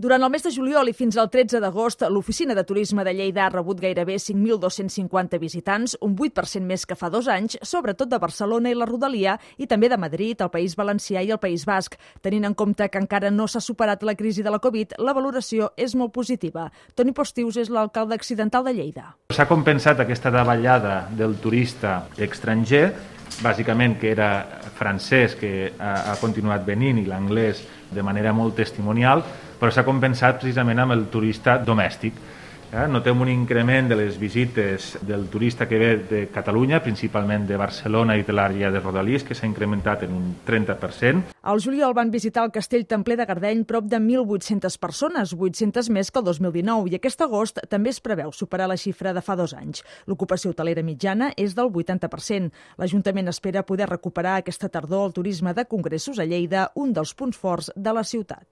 Durant el mes de juliol i fins al 13 d'agost, l'Oficina de Turisme de Lleida ha rebut gairebé 5.250 visitants, un 8% més que fa dos anys, sobretot de Barcelona i la Rodalia, i també de Madrid, el País Valencià i el País Basc. Tenint en compte que encara no s'ha superat la crisi de la Covid, la valoració és molt positiva. Toni Postius és l'alcalde accidental de Lleida. S'ha compensat aquesta davallada del turista estranger, bàsicament que era francès que ha, continuat venint i l'anglès de manera molt testimonial, però s'ha compensat precisament amb el turista domèstic. Eh? Notem un increment de les visites del turista que ve de Catalunya, principalment de Barcelona i de l'àrea de Rodalies, que s'ha incrementat en un 30%. Al juliol van visitar el castell templer de Gardeny prop de 1.800 persones, 800 més que el 2019, i aquest agost també es preveu superar la xifra de fa dos anys. L'ocupació hotelera mitjana és del 80%. L'Ajuntament espera poder recuperar aquesta tardor el turisme de congressos a Lleida, un dels punts forts de la ciutat.